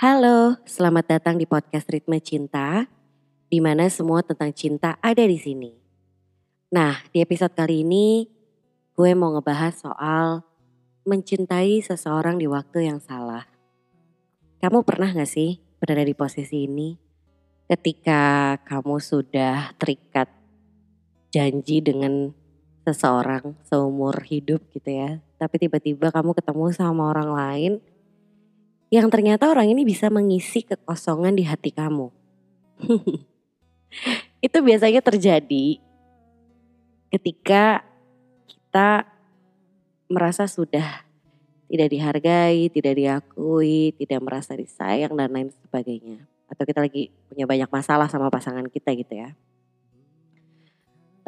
Halo, selamat datang di podcast Ritme Cinta, di mana semua tentang cinta ada di sini. Nah, di episode kali ini gue mau ngebahas soal mencintai seseorang di waktu yang salah. Kamu pernah gak sih berada di posisi ini? Ketika kamu sudah terikat janji dengan seseorang seumur hidup gitu ya. Tapi tiba-tiba kamu ketemu sama orang lain yang ternyata orang ini bisa mengisi kekosongan di hati kamu. Itu biasanya terjadi ketika kita merasa sudah tidak dihargai, tidak diakui, tidak merasa disayang dan lain sebagainya. Atau kita lagi punya banyak masalah sama pasangan kita gitu ya.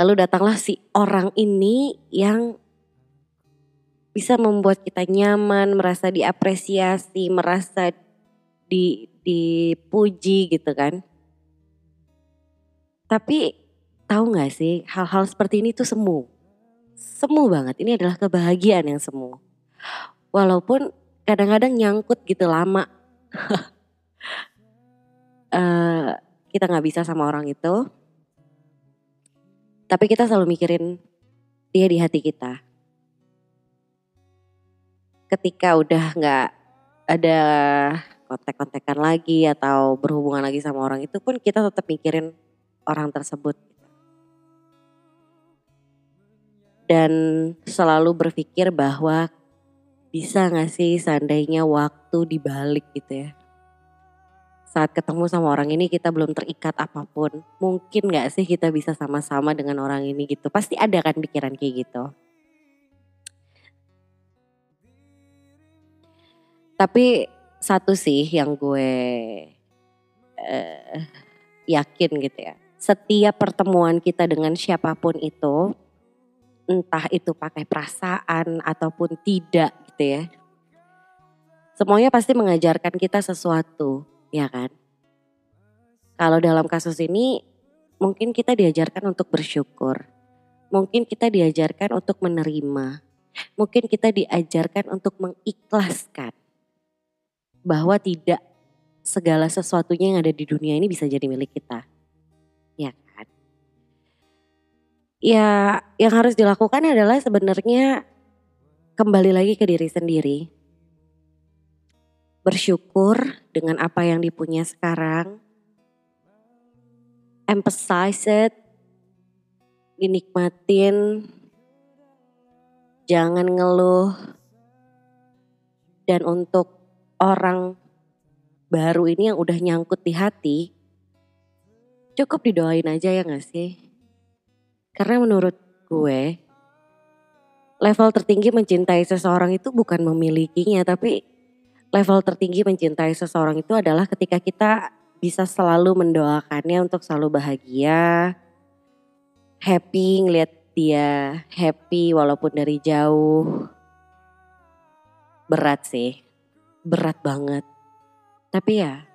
Lalu datanglah si orang ini yang bisa membuat kita nyaman, merasa diapresiasi, merasa di dipuji gitu kan. Tapi tahu nggak sih hal-hal seperti ini tuh semu. Semu banget. Ini adalah kebahagiaan yang semu. Walaupun kadang-kadang nyangkut gitu lama. uh, kita nggak bisa sama orang itu tapi kita selalu mikirin dia di hati kita. Ketika udah nggak ada kontek-kontekan lagi atau berhubungan lagi sama orang itu pun kita tetap mikirin orang tersebut. Dan selalu berpikir bahwa bisa gak sih seandainya waktu dibalik gitu ya saat ketemu sama orang ini kita belum terikat apa pun. Mungkin gak sih kita bisa sama-sama dengan orang ini gitu. Pasti ada kan pikiran kayak gitu. Tapi satu sih yang gue uh, yakin gitu ya. Setiap pertemuan kita dengan siapa pun itu, entah itu pakai perasaan ataupun tidak gitu ya. Semuanya pasti mengajarkan kita sesuatu ya kan? Kalau dalam kasus ini mungkin kita diajarkan untuk bersyukur. Mungkin kita diajarkan untuk menerima. Mungkin kita diajarkan untuk mengikhlaskan. Bahwa tidak segala sesuatunya yang ada di dunia ini bisa jadi milik kita. Ya kan? Ya yang harus dilakukan adalah sebenarnya kembali lagi ke diri sendiri. Bersyukur dengan apa yang dipunya sekarang, emphasize it, dinikmatin, jangan ngeluh, dan untuk orang baru ini yang udah nyangkut di hati, cukup didoain aja ya gak sih? Karena menurut gue, level tertinggi mencintai seseorang itu bukan memilikinya, tapi level tertinggi mencintai seseorang itu adalah ketika kita bisa selalu mendoakannya untuk selalu bahagia, happy ngeliat dia happy walaupun dari jauh. Berat sih, berat banget. Tapi ya,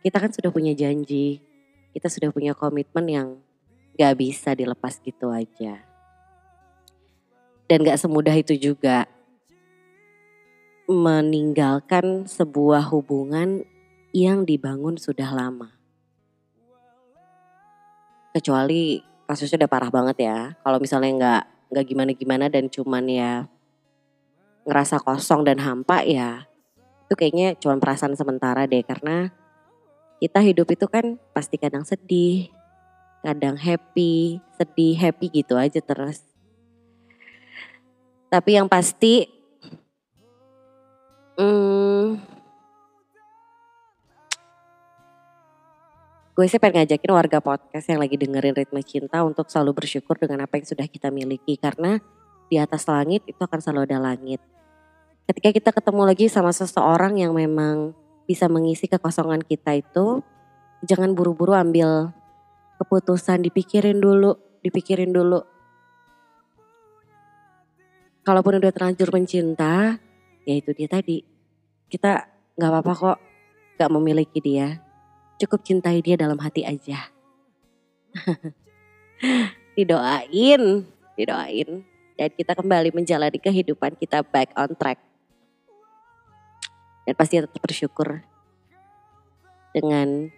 kita kan sudah punya janji, kita sudah punya komitmen yang gak bisa dilepas gitu aja. Dan gak semudah itu juga meninggalkan sebuah hubungan yang dibangun sudah lama. Kecuali kasusnya udah parah banget ya. Kalau misalnya nggak nggak gimana-gimana dan cuman ya ngerasa kosong dan hampa ya itu kayaknya cuma perasaan sementara deh karena kita hidup itu kan pasti kadang sedih, kadang happy, sedih, happy gitu aja terus. Tapi yang pasti Hmm, gue sih pengen ngajakin warga podcast yang lagi dengerin ritme cinta untuk selalu bersyukur dengan apa yang sudah kita miliki karena di atas langit itu akan selalu ada langit. Ketika kita ketemu lagi sama seseorang yang memang bisa mengisi kekosongan kita itu, jangan buru-buru ambil keputusan, dipikirin dulu, dipikirin dulu. Kalaupun udah terlanjur mencinta, ya itu dia tadi kita nggak apa-apa kok nggak memiliki dia. Cukup cintai dia dalam hati aja. didoain, didoain. Dan kita kembali menjalani kehidupan kita back on track. Dan pasti tetap bersyukur dengan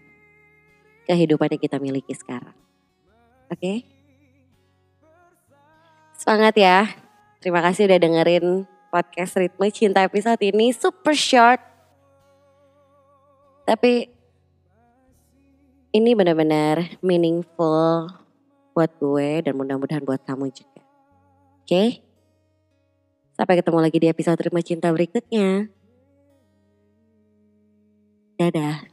kehidupan yang kita miliki sekarang. Oke? Okay? Semangat ya. Terima kasih udah dengerin podcast Ritme Cinta episode ini super short. Tapi ini benar-benar meaningful buat gue dan mudah-mudahan buat kamu juga. Oke? Okay? Sampai ketemu lagi di episode Ritme Cinta berikutnya. Dadah.